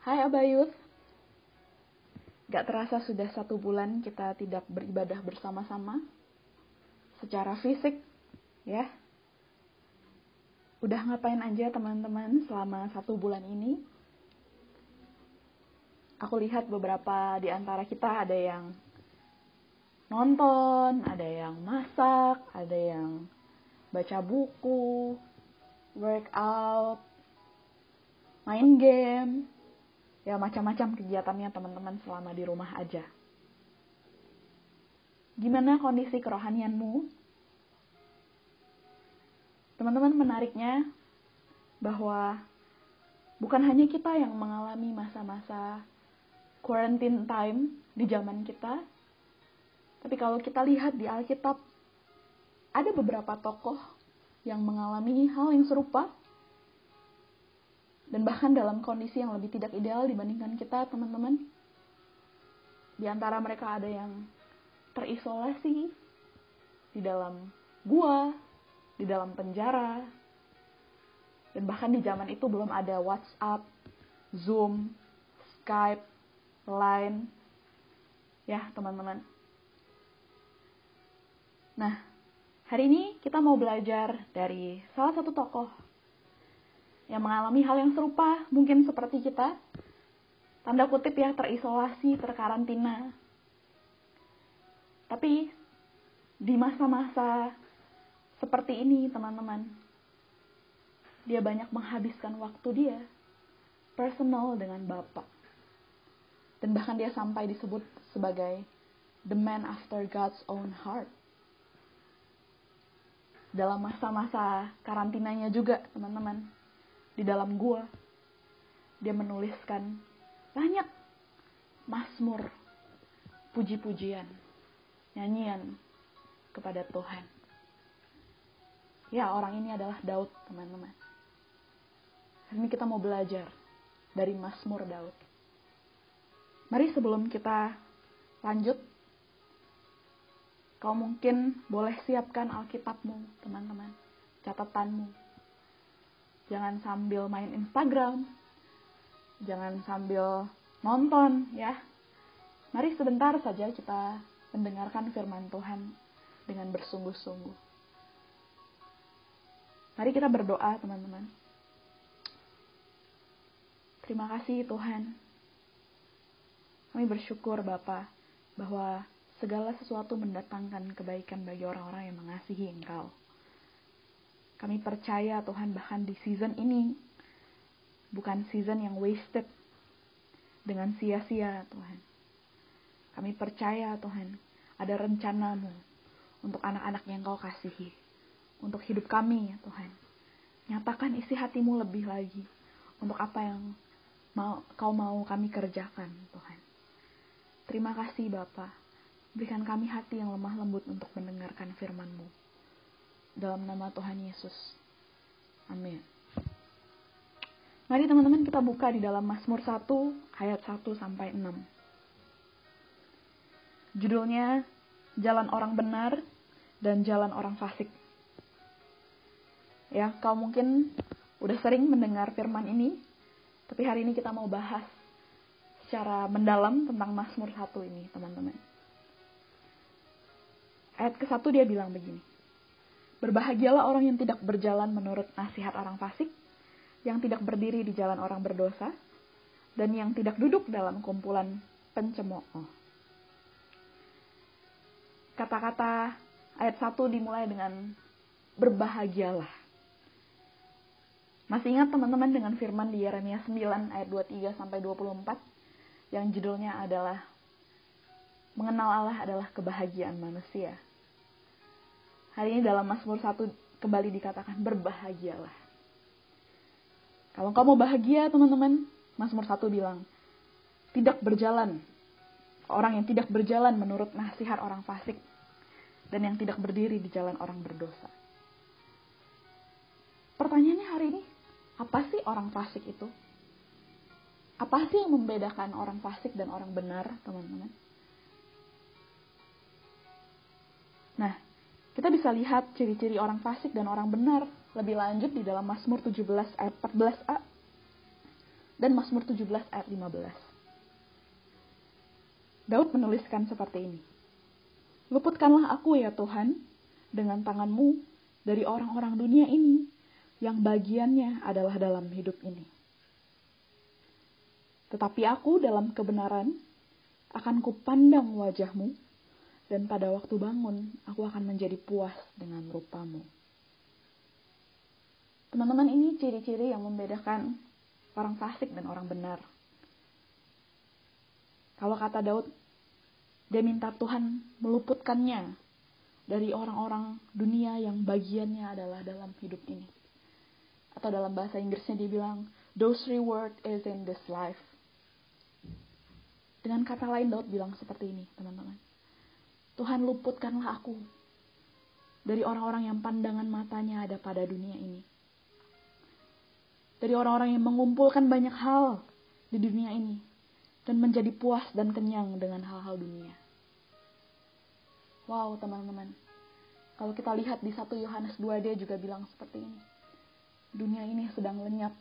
Hai Abayus. Gak terasa sudah satu bulan kita tidak beribadah bersama-sama. Secara fisik, ya. Udah ngapain aja teman-teman selama satu bulan ini? Aku lihat beberapa di antara kita ada yang nonton, ada yang masak, ada yang baca buku, workout, main game, ya macam-macam kegiatannya teman-teman selama di rumah aja. Gimana kondisi kerohanianmu? Teman-teman menariknya bahwa bukan hanya kita yang mengalami masa-masa quarantine time di zaman kita, tapi kalau kita lihat di Alkitab, ada beberapa tokoh yang mengalami hal yang serupa dan bahkan dalam kondisi yang lebih tidak ideal dibandingkan kita, teman-teman. Di antara mereka ada yang terisolasi di dalam gua, di dalam penjara, dan bahkan di zaman itu belum ada WhatsApp, Zoom, Skype, Line, ya teman-teman. Nah, hari ini kita mau belajar dari salah satu tokoh yang mengalami hal yang serupa, mungkin seperti kita, tanda kutip ya terisolasi, terkarantina. Tapi di masa-masa seperti ini, teman-teman, dia banyak menghabiskan waktu dia personal dengan Bapak. Dan bahkan dia sampai disebut sebagai the man after God's own heart. Dalam masa-masa karantinanya juga, teman-teman, di dalam gua. Dia menuliskan banyak masmur puji-pujian nyanyian kepada Tuhan. Ya orang ini adalah Daud teman-teman. Ini kita mau belajar dari Masmur Daud. Mari sebelum kita lanjut kau mungkin boleh siapkan Alkitabmu teman-teman catatanmu jangan sambil main Instagram, jangan sambil nonton ya. Mari sebentar saja kita mendengarkan firman Tuhan dengan bersungguh-sungguh. Mari kita berdoa teman-teman. Terima kasih Tuhan. Kami bersyukur Bapa bahwa segala sesuatu mendatangkan kebaikan bagi orang-orang yang mengasihi Engkau. Kami percaya Tuhan bahkan di season ini bukan season yang wasted dengan sia-sia Tuhan. Kami percaya Tuhan ada rencanamu untuk anak-anak yang kau kasihi. Untuk hidup kami ya Tuhan. Nyatakan isi hatimu lebih lagi. Untuk apa yang mau, kau mau kami kerjakan Tuhan. Terima kasih Bapa. Berikan kami hati yang lemah lembut untuk mendengarkan firman-Mu. Dalam nama Tuhan Yesus. Amin. Mari teman-teman kita buka di dalam Mazmur 1 ayat 1 sampai 6. Judulnya Jalan Orang Benar dan Jalan Orang Fasik. Ya, kau mungkin udah sering mendengar firman ini, tapi hari ini kita mau bahas secara mendalam tentang Mazmur 1 ini, teman-teman. Ayat ke-1 dia bilang begini. Berbahagialah orang yang tidak berjalan menurut nasihat orang fasik, yang tidak berdiri di jalan orang berdosa, dan yang tidak duduk dalam kumpulan pencemooh. Kata-kata ayat 1 dimulai dengan berbahagialah. Masih ingat teman-teman dengan firman di Yeremia 9 ayat 23 sampai 24 yang judulnya adalah mengenal Allah adalah kebahagiaan manusia. Hari ini dalam Mazmur 1 kembali dikatakan berbahagialah. Kalau kamu bahagia teman-teman, Mazmur 1 bilang, tidak berjalan. Orang yang tidak berjalan menurut nasihat orang fasik. Dan yang tidak berdiri di jalan orang berdosa. Pertanyaannya hari ini, apa sih orang fasik itu? Apa sih yang membedakan orang fasik dan orang benar, teman-teman? Nah, kita bisa lihat ciri-ciri orang fasik dan orang benar lebih lanjut di dalam Mazmur 17 ayat 14a. dan Mazmur 17 ayat 15. Daud menuliskan seperti ini. Luputkanlah aku ya Tuhan dengan tanganmu dari orang-orang dunia ini yang bagiannya adalah dalam hidup ini. Tetapi aku dalam kebenaran akan kupandang wajahmu dan pada waktu bangun aku akan menjadi puas dengan rupamu. Teman-teman ini ciri-ciri yang membedakan orang fasik dan orang benar. Kalau kata Daud, dia minta Tuhan meluputkannya dari orang-orang dunia yang bagiannya adalah dalam hidup ini. Atau dalam bahasa Inggrisnya dia bilang, those reward is in this life. Dengan kata lain Daud bilang seperti ini, teman-teman. Tuhan luputkanlah aku dari orang-orang yang pandangan matanya ada pada dunia ini. Dari orang-orang yang mengumpulkan banyak hal di dunia ini dan menjadi puas dan kenyang dengan hal-hal dunia. Wow, teman-teman. Kalau kita lihat di 1 Yohanes 2 dia juga bilang seperti ini. Dunia ini sedang lenyap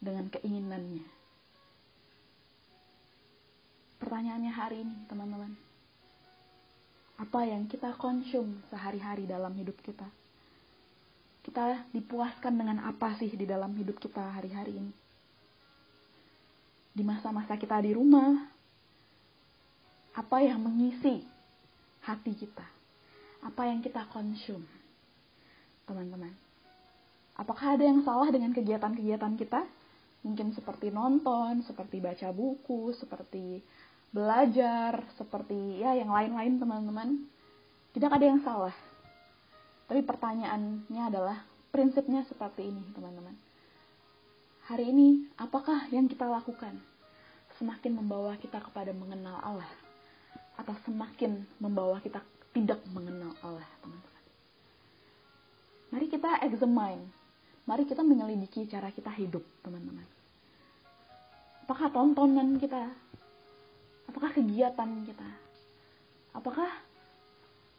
dengan keinginannya. Pertanyaannya hari ini, teman-teman. Apa yang kita konsum sehari-hari dalam hidup kita? Kita dipuaskan dengan apa sih di dalam hidup kita hari-hari ini? Di masa-masa kita di rumah, apa yang mengisi hati kita. Apa yang kita konsum. Teman-teman. Apakah ada yang salah dengan kegiatan-kegiatan kita? Mungkin seperti nonton, seperti baca buku, seperti belajar, seperti ya yang lain-lain teman-teman. Tidak ada yang salah. Tapi pertanyaannya adalah prinsipnya seperti ini teman-teman. Hari ini apakah yang kita lakukan semakin membawa kita kepada mengenal Allah atau semakin membawa kita tidak mengenal Allah, teman-teman. Mari kita examine, mari kita menyelidiki cara kita hidup, teman-teman. Apakah tontonan kita, apakah kegiatan kita, apakah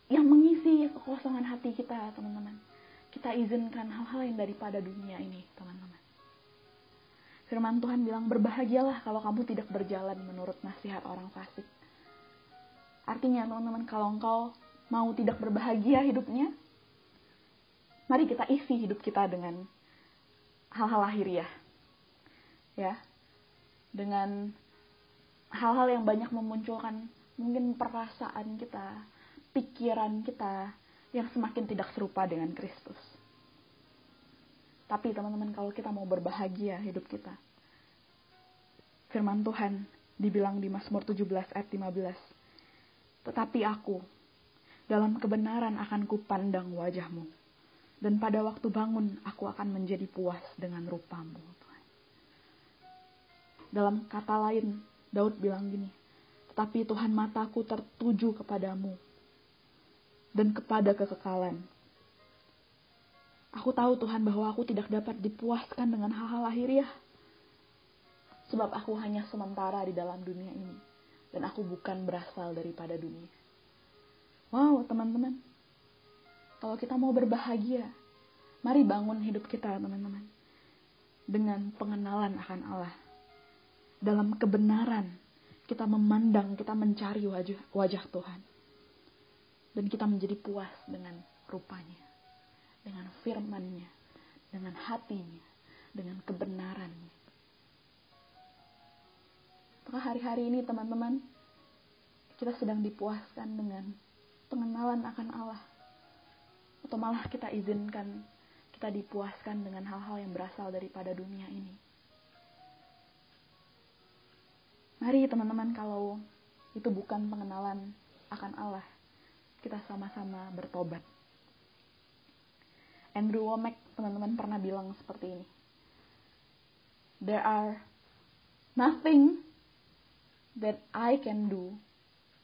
yang mengisi kekosongan hati kita, teman-teman. Kita izinkan hal-hal yang daripada dunia ini, teman-teman. Firman Tuhan bilang, berbahagialah kalau kamu tidak berjalan menurut nasihat orang fasik Artinya teman-teman kalau engkau mau tidak berbahagia hidupnya, mari kita isi hidup kita dengan hal-hal lahiriah. Ya. Dengan hal-hal yang banyak memunculkan mungkin perasaan kita, pikiran kita yang semakin tidak serupa dengan Kristus. Tapi teman-teman kalau kita mau berbahagia hidup kita, firman Tuhan dibilang di Mazmur 17 ayat 15, tetapi aku, dalam kebenaran akan kupandang wajahmu. Dan pada waktu bangun, aku akan menjadi puas dengan rupamu. Dalam kata lain, Daud bilang gini, tetapi Tuhan mataku tertuju kepadamu dan kepada kekekalan. Aku tahu Tuhan bahwa aku tidak dapat dipuaskan dengan hal-hal lahiriah. Sebab aku hanya sementara di dalam dunia ini dan aku bukan berasal daripada dunia. Wow, teman-teman. Kalau kita mau berbahagia, mari bangun hidup kita, teman-teman. Dengan pengenalan akan Allah. Dalam kebenaran, kita memandang, kita mencari wajah, wajah Tuhan. Dan kita menjadi puas dengan rupanya, dengan firmannya, dengan hatinya, dengan kebenarannya. Apakah hari-hari ini teman-teman kita sedang dipuaskan dengan pengenalan akan Allah? Atau malah kita izinkan kita dipuaskan dengan hal-hal yang berasal daripada dunia ini? Mari teman-teman kalau itu bukan pengenalan akan Allah, kita sama-sama bertobat. Andrew Womack teman-teman pernah bilang seperti ini. There are nothing that I can do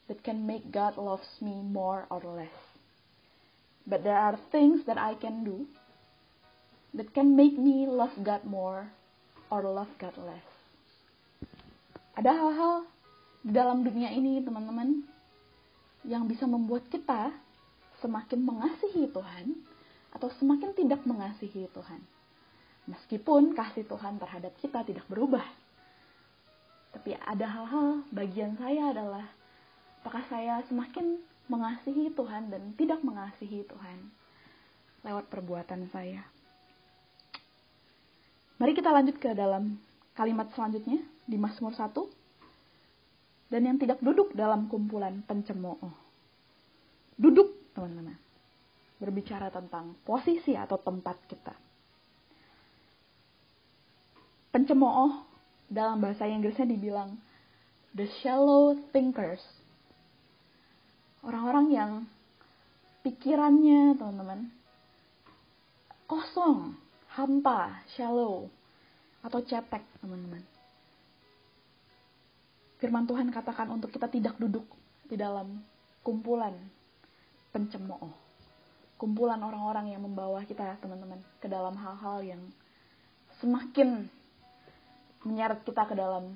that can make God loves me more or less. But there are things that I can do that can make me love God more or love God less. Ada hal-hal di dalam dunia ini, teman-teman, yang bisa membuat kita semakin mengasihi Tuhan atau semakin tidak mengasihi Tuhan. Meskipun kasih Tuhan terhadap kita tidak berubah. Tapi ada hal-hal bagian saya adalah apakah saya semakin mengasihi Tuhan dan tidak mengasihi Tuhan lewat perbuatan saya. Mari kita lanjut ke dalam kalimat selanjutnya di Mazmur 1. Dan yang tidak duduk dalam kumpulan pencemooh. Duduk, teman-teman. Berbicara tentang posisi atau tempat kita. Pencemooh dalam bahasa Inggrisnya dibilang the shallow thinkers. Orang-orang yang pikirannya, teman-teman, kosong, hampa, shallow, atau cetek, teman-teman. Firman Tuhan katakan untuk kita tidak duduk di dalam kumpulan pencemooh. Kumpulan orang-orang yang membawa kita, teman-teman, ke dalam hal-hal yang semakin menyeret kita ke dalam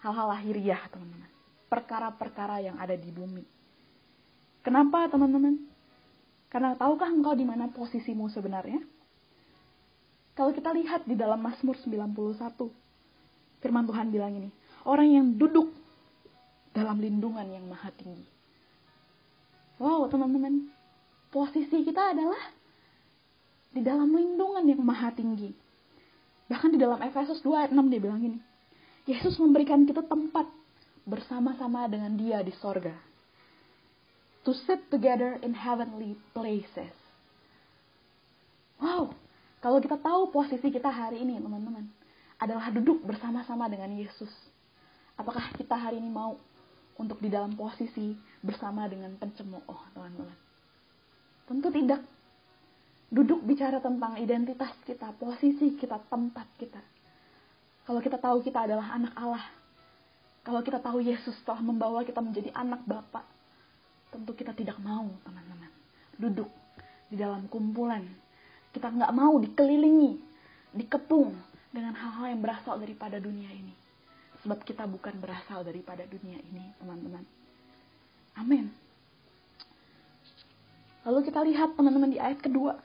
hal-hal lahiriah, teman-teman. Perkara-perkara yang ada di bumi. Kenapa, teman-teman? Karena tahukah engkau di mana posisimu sebenarnya? Kalau kita lihat di dalam Mazmur 91, firman Tuhan bilang ini, orang yang duduk dalam lindungan yang maha tinggi. Wow, teman-teman, posisi kita adalah di dalam lindungan yang maha tinggi. Bahkan di dalam Efesus 2 ayat 6 dia bilang ini, Yesus memberikan kita tempat bersama-sama dengan dia di sorga. To sit together in heavenly places. Wow, kalau kita tahu posisi kita hari ini, teman-teman, adalah duduk bersama-sama dengan Yesus. Apakah kita hari ini mau untuk di dalam posisi bersama dengan pencemooh, teman-teman? Tentu tidak. Duduk bicara tentang identitas kita, posisi kita, tempat kita. Kalau kita tahu kita adalah anak Allah, kalau kita tahu Yesus telah membawa kita menjadi anak Bapa, tentu kita tidak mau, teman-teman, duduk di dalam kumpulan kita nggak mau dikelilingi, dikepung dengan hal-hal yang berasal daripada dunia ini. Sebab kita bukan berasal daripada dunia ini, teman-teman. Amin. Lalu kita lihat teman-teman di ayat kedua,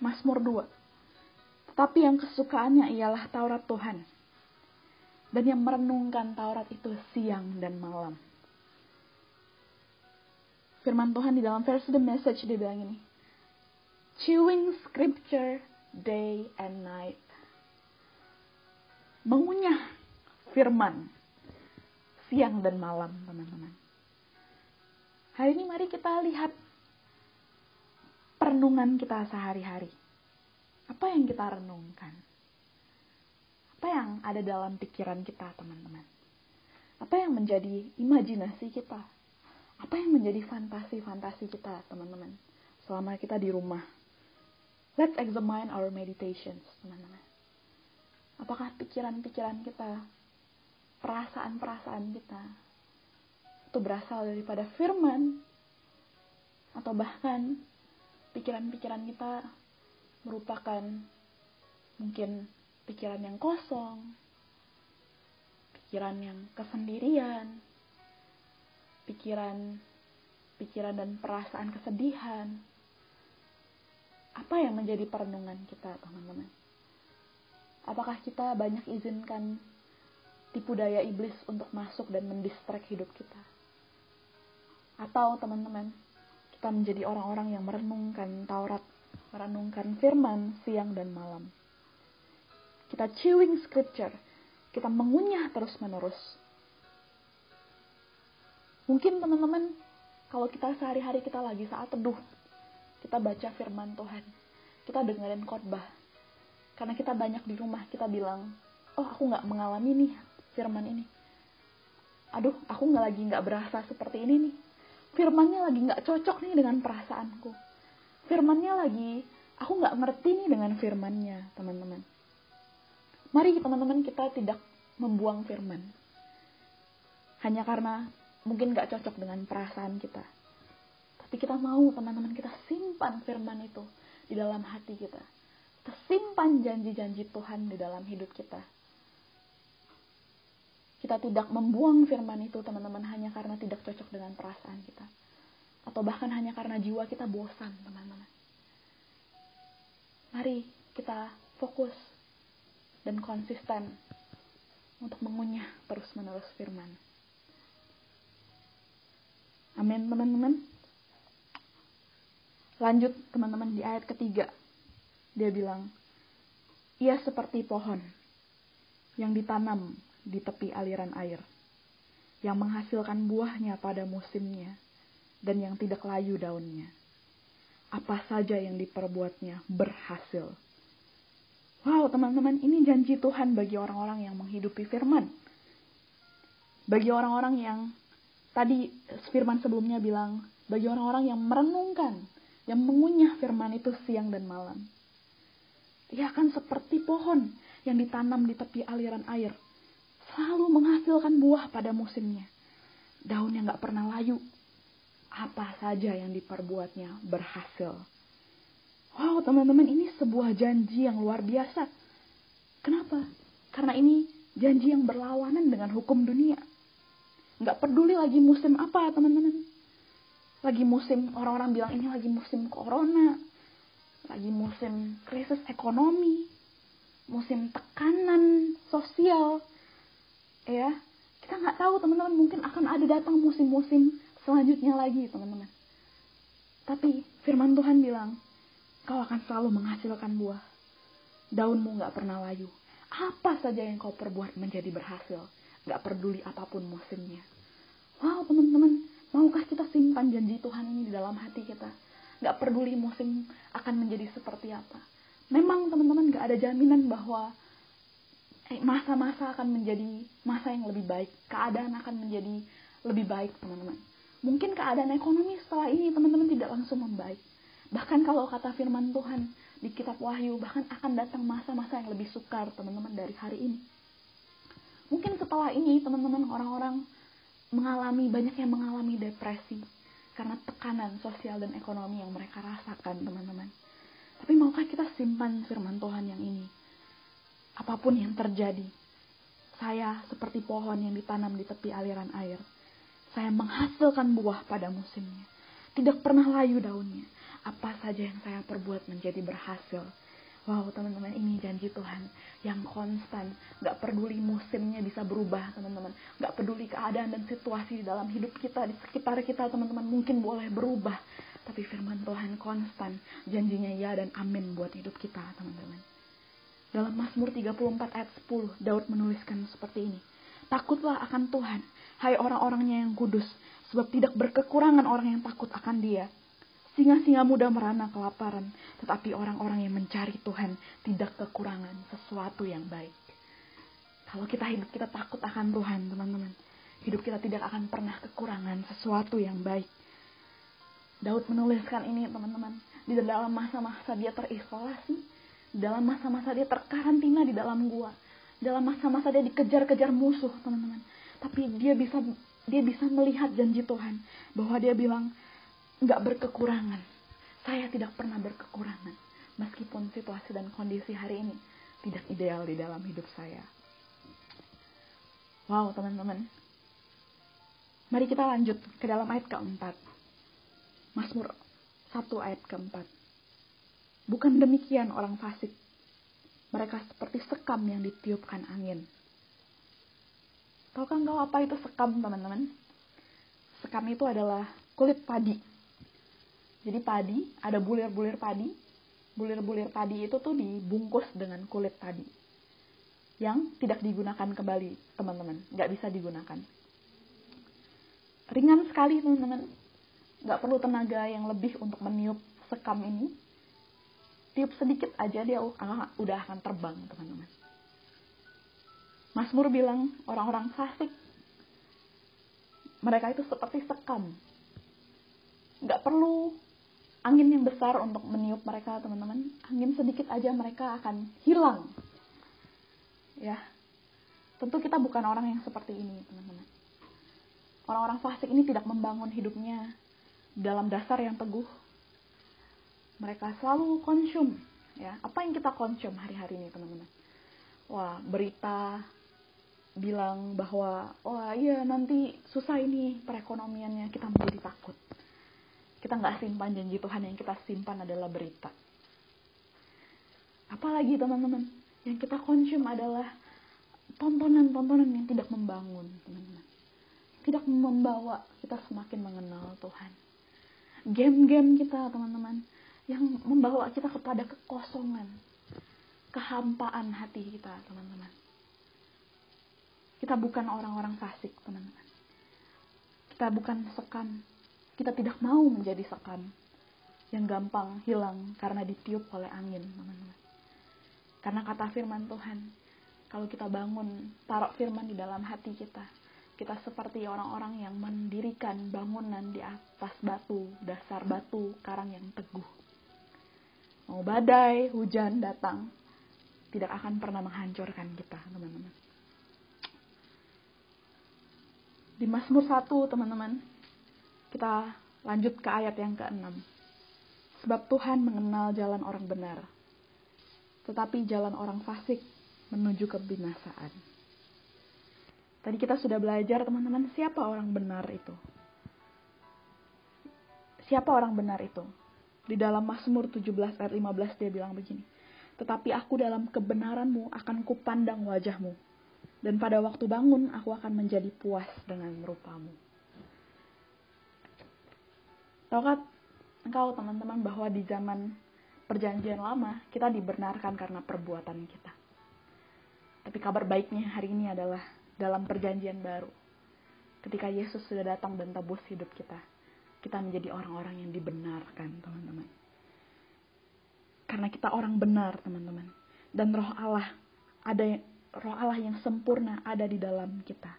Mazmur 2. Tetapi yang kesukaannya ialah Taurat Tuhan. Dan yang merenungkan Taurat itu siang dan malam. Firman Tuhan di dalam versi The Message dia bilang ini chewing scripture day and night. Mengunyah firman siang dan malam, teman-teman. Hari ini mari kita lihat perenungan kita sehari-hari. Apa yang kita renungkan? Apa yang ada dalam pikiran kita, teman-teman? Apa yang menjadi imajinasi kita? Apa yang menjadi fantasi-fantasi kita, teman-teman? Selama kita di rumah, Let's examine our meditations, teman-teman. Apakah pikiran-pikiran kita, perasaan-perasaan kita, itu berasal daripada firman, atau bahkan pikiran-pikiran kita merupakan mungkin pikiran yang kosong, pikiran yang kesendirian, pikiran pikiran dan perasaan kesedihan, apa yang menjadi perenungan kita, teman-teman? Apakah kita banyak izinkan tipu daya iblis untuk masuk dan mendistrek hidup kita? Atau teman-teman, kita menjadi orang-orang yang merenungkan Taurat, merenungkan firman siang dan malam. Kita chewing scripture, kita mengunyah terus-menerus. Mungkin teman-teman, kalau kita sehari-hari kita lagi saat teduh, kita baca firman Tuhan, kita dengerin khotbah. Karena kita banyak di rumah, kita bilang, oh aku nggak mengalami nih firman ini. Aduh, aku nggak lagi nggak berasa seperti ini nih. Firmannya lagi nggak cocok nih dengan perasaanku. Firmannya lagi, aku nggak ngerti nih dengan firmannya, teman-teman. Mari teman-teman kita tidak membuang firman. Hanya karena mungkin nggak cocok dengan perasaan kita tapi kita mau teman-teman kita simpan firman itu di dalam hati kita. Kita simpan janji-janji Tuhan di dalam hidup kita. Kita tidak membuang firman itu teman-teman hanya karena tidak cocok dengan perasaan kita. Atau bahkan hanya karena jiwa kita bosan teman-teman. Mari kita fokus dan konsisten untuk mengunyah terus-menerus firman. Amin, teman-teman. Lanjut, teman-teman, di ayat ketiga. Dia bilang, ia seperti pohon yang ditanam di tepi aliran air, yang menghasilkan buahnya pada musimnya, dan yang tidak layu daunnya. Apa saja yang diperbuatnya berhasil. Wow, teman-teman, ini janji Tuhan bagi orang-orang yang menghidupi firman. Bagi orang-orang yang tadi firman sebelumnya bilang, bagi orang-orang yang merenungkan, yang mengunyah firman itu siang dan malam. Ia akan seperti pohon yang ditanam di tepi aliran air, selalu menghasilkan buah pada musimnya. Daunnya nggak pernah layu, apa saja yang diperbuatnya berhasil. Wow, teman-teman, ini sebuah janji yang luar biasa. Kenapa? Karena ini janji yang berlawanan dengan hukum dunia. Nggak peduli lagi musim apa, teman-teman. Lagi musim, orang-orang bilang ini lagi musim corona. Lagi musim krisis ekonomi. Musim tekanan sosial. Ya, kita nggak tahu teman-teman mungkin akan ada datang musim-musim selanjutnya lagi teman-teman. Tapi firman Tuhan bilang, kau akan selalu menghasilkan buah. Daunmu gak pernah layu. Apa saja yang kau perbuat menjadi berhasil. Gak peduli apa pun musimnya. Wow teman-teman, maukah kita simpan janji Tuhan ini di dalam hati kita? Gak peduli musim akan menjadi seperti apa. Memang teman-teman gak ada jaminan bahwa masa-masa akan menjadi masa yang lebih baik. Keadaan akan menjadi lebih baik teman-teman mungkin keadaan ekonomi setelah ini teman-teman tidak langsung membaik. Bahkan kalau kata firman Tuhan di kitab Wahyu, bahkan akan datang masa-masa yang lebih sukar teman-teman dari hari ini. Mungkin setelah ini teman-teman orang-orang mengalami, banyak yang mengalami depresi karena tekanan sosial dan ekonomi yang mereka rasakan teman-teman. Tapi maukah kita simpan firman Tuhan yang ini? Apa pun yang terjadi, saya seperti pohon yang ditanam di tepi aliran air saya menghasilkan buah pada musimnya. Tidak pernah layu daunnya. Apa saja yang saya perbuat menjadi berhasil. Wow, teman-teman, ini janji Tuhan yang konstan. Gak peduli musimnya bisa berubah, teman-teman. Gak peduli keadaan dan situasi di dalam hidup kita, di sekitar kita, teman-teman. Mungkin boleh berubah. Tapi firman Tuhan konstan. Janjinya ya dan amin buat hidup kita, teman-teman. Dalam Mazmur 34 ayat 10, Daud menuliskan seperti ini. Takutlah akan Tuhan, hai orang-orangnya yang kudus, sebab tidak berkekurangan orang yang takut akan dia. Singa-singa muda merana kelaparan, tetapi orang-orang yang mencari Tuhan tidak kekurangan sesuatu yang baik. Kalau kita hidup kita takut akan Tuhan, teman-teman. Hidup kita tidak akan pernah kekurangan sesuatu yang baik. Daud menuliskan ini, teman-teman. Di dalam masa-masa dia terisolasi, dalam masa-masa dia terkarantina di dalam gua, dalam masa-masa dia dikejar-kejar musuh, teman-teman tapi dia bisa dia bisa melihat janji Tuhan bahwa dia bilang nggak berkekurangan. Saya tidak pernah berkekurangan meskipun situasi dan kondisi hari ini tidak ideal di dalam hidup saya. Wow, teman-teman. Mari kita lanjut ke dalam ayat keempat. Mazmur 1 ayat keempat. Bukan demikian orang fasik. Mereka seperti sekam yang ditiupkan angin Tahu kan tahu apa itu sekam teman-teman? Sekam itu adalah kulit padi. Jadi padi, ada bulir-bulir padi. Bulir-bulir padi itu tuh dibungkus dengan kulit padi. Yang tidak digunakan kembali, teman-teman. Nggak bisa digunakan. Ringan sekali, teman-teman. Nggak perlu tenaga yang lebih untuk meniup sekam ini. Tiup sedikit aja dia udah akan terbang, teman-teman. Mazmur bilang orang-orang fasik mereka itu seperti sekam. Nggak perlu angin yang besar untuk meniup mereka, teman-teman. Angin sedikit aja mereka akan hilang. Ya. Tentu kita bukan orang yang seperti ini, teman-teman. Orang-orang fasik ini tidak membangun hidupnya dalam dasar yang teguh. Mereka selalu konsum, ya. Apa yang kita konsum hari-hari ini, teman-teman? Wah, berita bilang bahwa wah iya nanti susah ini perekonomiannya kita menjadi takut kita nggak simpan janji Tuhan yang kita simpan adalah berita apalagi teman-teman yang kita konsum adalah tontonan-tontonan yang tidak membangun, teman-teman. Tidak membawa kita semakin mengenal Tuhan. Game-game kita, teman-teman, yang membawa kita kepada kekosongan, kehampaan hati kita, teman-teman. Kita bukan orang-orang fasik, teman-teman. Kita bukan sekam. Kita tidak mau menjadi sekam yang gampang hilang karena ditiup oleh angin, teman-teman. Karena kata firman Tuhan, kalau kita bangun, taruh firman di dalam hati kita, kita seperti orang-orang yang mendirikan bangunan di atas batu, dasar batu, karang yang teguh. Mau badai, hujan datang, tidak akan pernah menghancurkan kita, teman-teman. Di Mazmur 1, teman-teman, kita lanjut ke ayat yang ke-6. Sebab Tuhan mengenal jalan orang benar, tetapi jalan orang fasik menuju kebinasaan. Tadi kita sudah belajar, teman-teman, siapa orang benar itu. Siapa orang benar itu? Di dalam Mazmur 17 ayat 15 dia bilang begini. Tetapi aku dalam kebenaranmu akan kupandang wajahmu dan pada waktu bangun, aku akan menjadi puas dengan rupamu. Tahukah engkau teman-teman bahwa di zaman perjanjian lama, kita dibenarkan karena perbuatan kita. Tapi kabar baiknya hari ini adalah dalam perjanjian baru. Ketika Yesus sudah datang dan tebus hidup kita, kita menjadi orang-orang yang dibenarkan, teman-teman. Karena kita orang benar, teman-teman. Dan roh Allah ada roh Allah yang sempurna ada di dalam kita.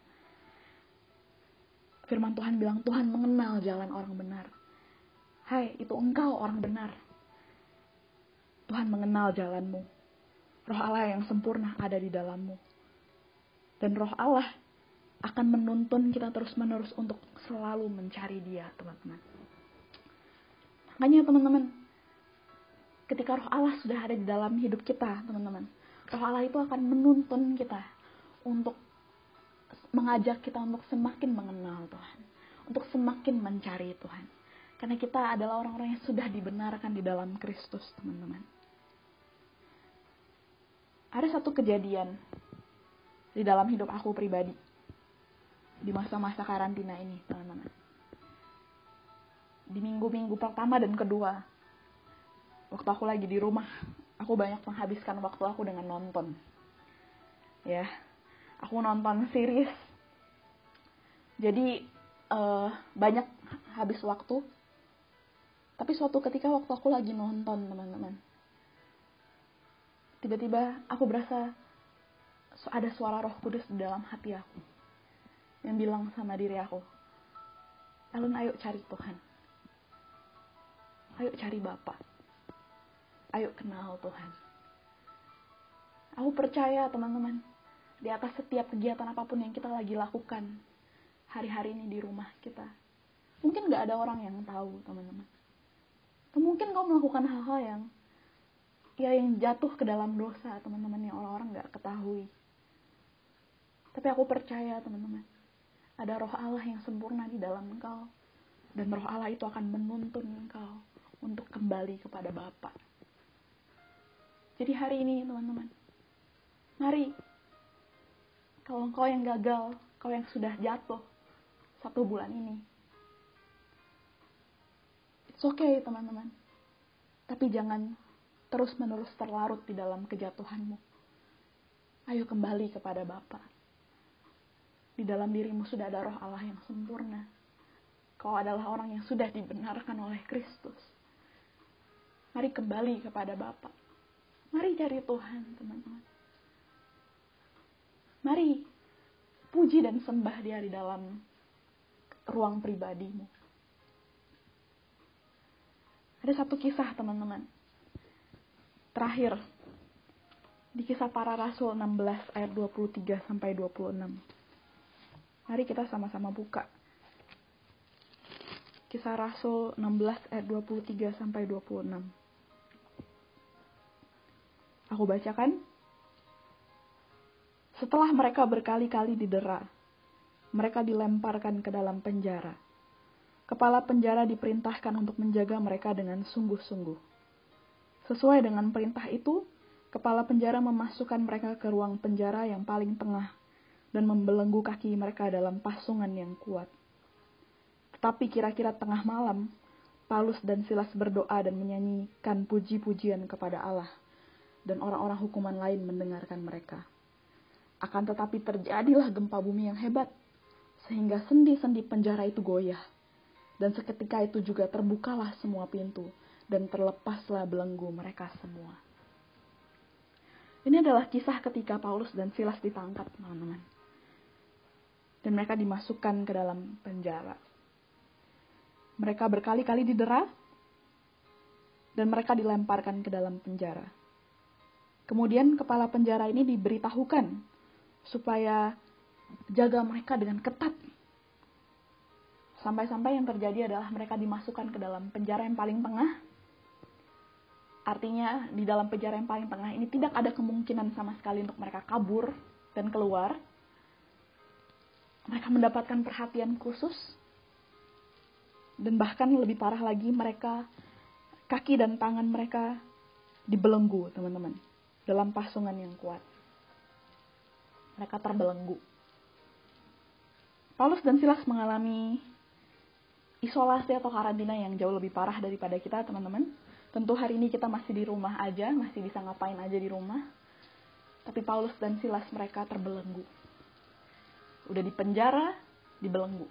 Firman Tuhan bilang, Tuhan mengenal jalan orang benar. Hai, itu engkau orang benar. Tuhan mengenal jalanmu. Roh Allah yang sempurna ada di dalammu. Dan roh Allah akan menuntun kita terus-menerus untuk selalu mencari dia, teman-teman. Makanya teman-teman, ketika roh Allah sudah ada di dalam hidup kita, teman-teman, Roh Allah itu akan menuntun kita untuk mengajak kita untuk semakin mengenal Tuhan, untuk semakin mencari Tuhan. Karena kita adalah orang-orang yang sudah dibenarkan di dalam Kristus, teman-teman. Ada satu kejadian di dalam hidup aku pribadi di masa-masa karantina ini, teman-teman. Di minggu-minggu pertama dan kedua, waktu aku lagi di rumah, aku banyak menghabiskan waktu aku dengan nonton. Ya aku nonton series. Jadi uh, banyak habis waktu. Tapi suatu ketika waktu aku lagi nonton teman-teman tiba-tiba aku berasa ada suara roh kudus di dalam hati aku yang bilang sama diri aku Alun ayo cari Tuhan ayo cari Bapak Ayo kenal Tuhan. Aku percaya teman-teman, di atas setiap kegiatan apa pun yang kita lagi lakukan hari-hari ini di rumah kita. Mungkin gak ada orang yang tahu teman-teman. Mungkin kau melakukan hal-hal yang ya yang jatuh ke dalam dosa teman-teman yang orang-orang gak ketahui. Tapi aku percaya teman-teman, ada roh Allah yang sempurna di dalam engkau. Dan roh Allah itu akan menuntun engkau untuk kembali kepada Bapak. Jadi hari ini teman-teman, mari kalau engkau yang gagal, kau yang sudah jatuh satu bulan ini, it's okay teman-teman. Tapi jangan terus-menerus terlarut di dalam kejatuhanmu. Ayo kembali kepada Bapa. Di dalam dirimu sudah ada roh Allah yang sempurna. Kau adalah orang yang sudah dibenarkan oleh Kristus. Mari kembali kepada Bapak. Mari cari Tuhan, teman-teman. Mari puji dan sembah dia di dalam ruang pribadimu. Ada satu kisah, teman-teman. Terakhir, di kisah para rasul 16 ayat 23 sampai 26. Mari kita sama-sama buka. Kisah Rasul 16 ayat 23 sampai 26. Aku bacakan. Setelah mereka berkali-kali didera, mereka dilemparkan ke dalam penjara. Kepala penjara diperintahkan untuk menjaga mereka dengan sungguh-sungguh. Sesuai dengan perintah itu, Kepala penjara memasukkan mereka ke ruang penjara yang paling tengah dan membelenggu kaki mereka dalam pasungan yang kuat. Tetapi kira-kira tengah malam, Paulus dan Silas berdoa dan menyanyikan puji-pujian kepada Allah, dan orang-orang hukuman lain mendengarkan mereka. Akan tetapi terjadilah gempa bumi yang hebat, sehingga sendi-sendi penjara itu goyah. Dan seketika itu juga terbukalah semua pintu, dan terlepaslah belenggu mereka semua. Ini adalah kisah ketika Paulus dan Silas ditangkap, teman-teman. Dan mereka dimasukkan ke dalam penjara. Mereka berkali-kali didera, dan mereka dilemparkan ke dalam penjara. Kemudian kepala penjara ini diberitahukan supaya jaga mereka dengan ketat. Sampai-sampai yang terjadi adalah mereka dimasukkan ke dalam penjara yang paling tengah, Artinya di dalam penjara yang paling tengah ini tidak ada kemungkinan sama sekali untuk mereka kabur dan keluar. Mereka mendapatkan perhatian khusus. Dan bahkan lebih parah lagi mereka kaki dan tangan mereka dibelenggu, teman-teman, dalam pasungan yang kuat. Mereka terbelenggu. Paulus dan Silas mengalami isolasi atau karantina yang jauh lebih parah daripada kita, teman-teman Tentu hari ini kita masih di rumah aja, masih bisa ngapain aja di rumah. Tapi Paulus dan Silas mereka terbelenggu. Udah di penjara, dibelenggu.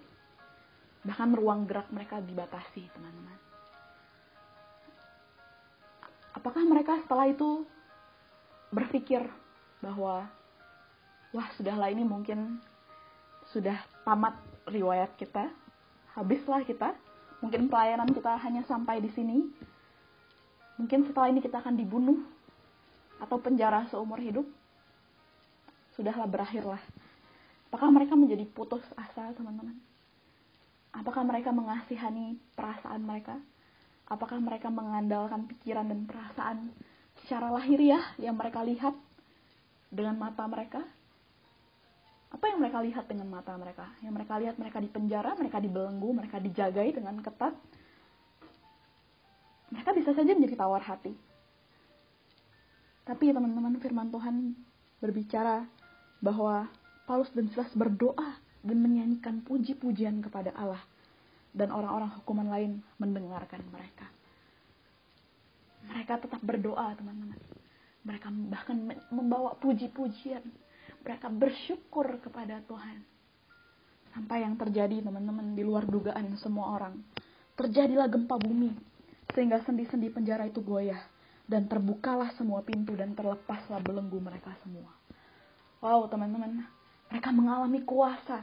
Bahkan ruang gerak mereka dibatasi, teman-teman. Apakah mereka setelah itu berpikir bahwa wah sudahlah ini mungkin sudah tamat riwayat kita, habislah kita, mungkin pelayanan kita hanya sampai di sini, Mungkin setelah ini kita akan dibunuh atau penjara seumur hidup. Sudahlah berakhirlah. Apakah mereka menjadi putus asa, teman-teman? Apakah mereka mengasihani perasaan mereka? Apakah mereka mengandalkan pikiran dan perasaan secara lahiriah yang mereka lihat dengan mata mereka? Apa yang mereka lihat dengan mata mereka? Yang mereka lihat mereka di penjara, mereka dibelenggu, mereka dijagai dengan ketat, mereka bisa saja menjadi tawar hati. Tapi teman-teman firman Tuhan berbicara bahwa Paulus dan Silas berdoa dan menyanyikan puji-pujian kepada Allah dan orang-orang hukuman lain mendengarkan mereka. Mereka tetap berdoa, teman-teman. Mereka bahkan membawa puji-pujian. Mereka bersyukur kepada Tuhan. Sampai yang terjadi, teman-teman, di luar dugaan semua orang. Terjadilah gempa bumi sehingga sendi-sendi penjara itu goyah dan terbukalah semua pintu dan terlepaslah belenggu mereka semua. Wow, teman-teman, mereka mengalami kuasa.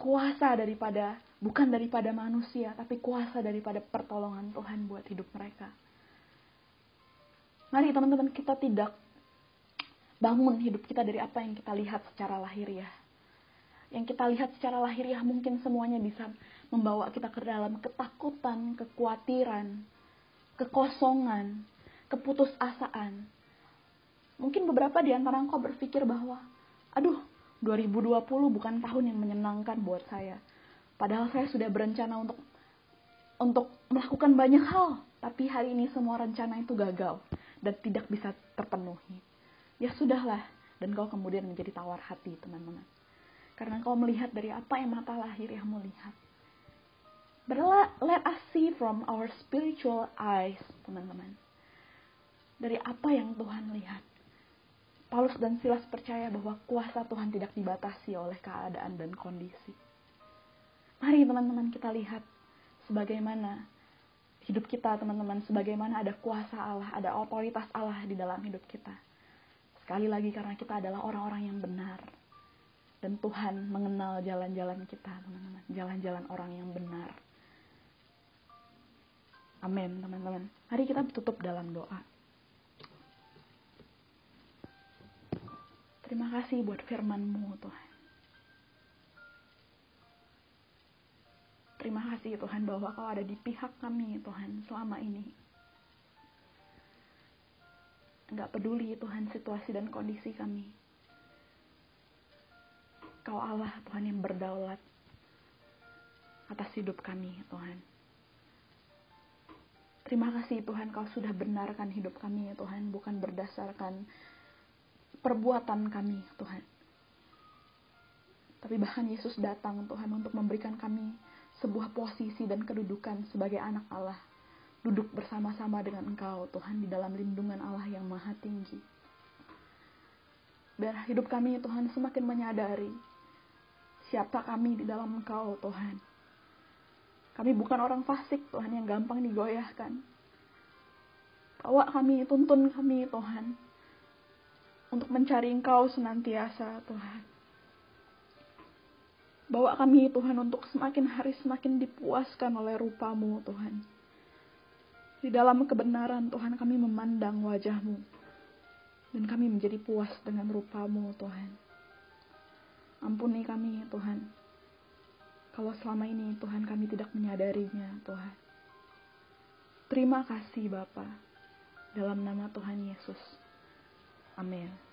Kuasa daripada bukan daripada manusia, tapi kuasa daripada pertolongan Tuhan buat hidup mereka. Mari teman-teman kita tidak bangun hidup kita dari apa yang kita lihat secara lahiriah. Yang kita lihat secara lahiriah mungkin semuanya bisa membawa kita ke dalam ketakutan, kekhawatiran, kekosongan, keputusasaan. Mungkin beberapa di antara engkau berpikir bahwa, aduh, 2020 bukan tahun yang menyenangkan buat saya. Padahal saya sudah berencana untuk untuk melakukan banyak hal, tapi hari ini semua rencana itu gagal dan tidak bisa terpenuhi. Ya sudahlah, dan kau kemudian menjadi tawar hati, teman-teman. Karena kau melihat dari apa yang mata lahiriahmu lihat. But let us see from our spiritual eyes, teman-teman. Dari apa yang Tuhan lihat. Paulus dan Silas percaya bahwa kuasa Tuhan tidak dibatasi oleh keadaan dan kondisi. Mari teman-teman kita lihat sebagaimana hidup kita teman-teman, sebagaimana ada kuasa Allah, ada otoritas Allah di dalam hidup kita. Sekali lagi karena kita adalah orang-orang yang benar. Dan Tuhan mengenal jalan-jalan kita, teman-teman. Jalan-jalan orang yang benar. Amin, teman-teman. Mari kita tutup dalam doa. Terima kasih buat firman-Mu, Tuhan. Terima kasih Tuhan bahwa Kau ada di pihak kami, Tuhan, selama ini. Enggak peduli Tuhan situasi dan kondisi kami. Kau Allah Tuhan yang berdaulat atas hidup kami, Tuhan. Terima kasih Tuhan kau sudah benarkan hidup kami Tuhan, bukan berdasarkan perbuatan kami Tuhan. Tapi bahkan Yesus datang Tuhan untuk memberikan kami sebuah posisi dan kedudukan sebagai anak Allah. Duduk bersama-sama dengan Engkau Tuhan di dalam lindungan Allah yang maha tinggi. Biar hidup kami Tuhan semakin menyadari siapa kami di dalam Engkau Tuhan. Kami bukan orang fasik Tuhan yang gampang digoyahkan. Bawa kami, tuntun kami Tuhan. Untuk mencari Engkau senantiasa Tuhan. Bawa kami Tuhan untuk semakin hari semakin dipuaskan oleh rupamu Tuhan. Di dalam kebenaran Tuhan kami memandang wajahmu dan kami menjadi puas dengan rupamu Tuhan. Ampuni kami Tuhan, kalau selama ini Tuhan kami tidak menyadarinya Tuhan. Terima kasih Bapa dalam nama Tuhan Yesus. Amin.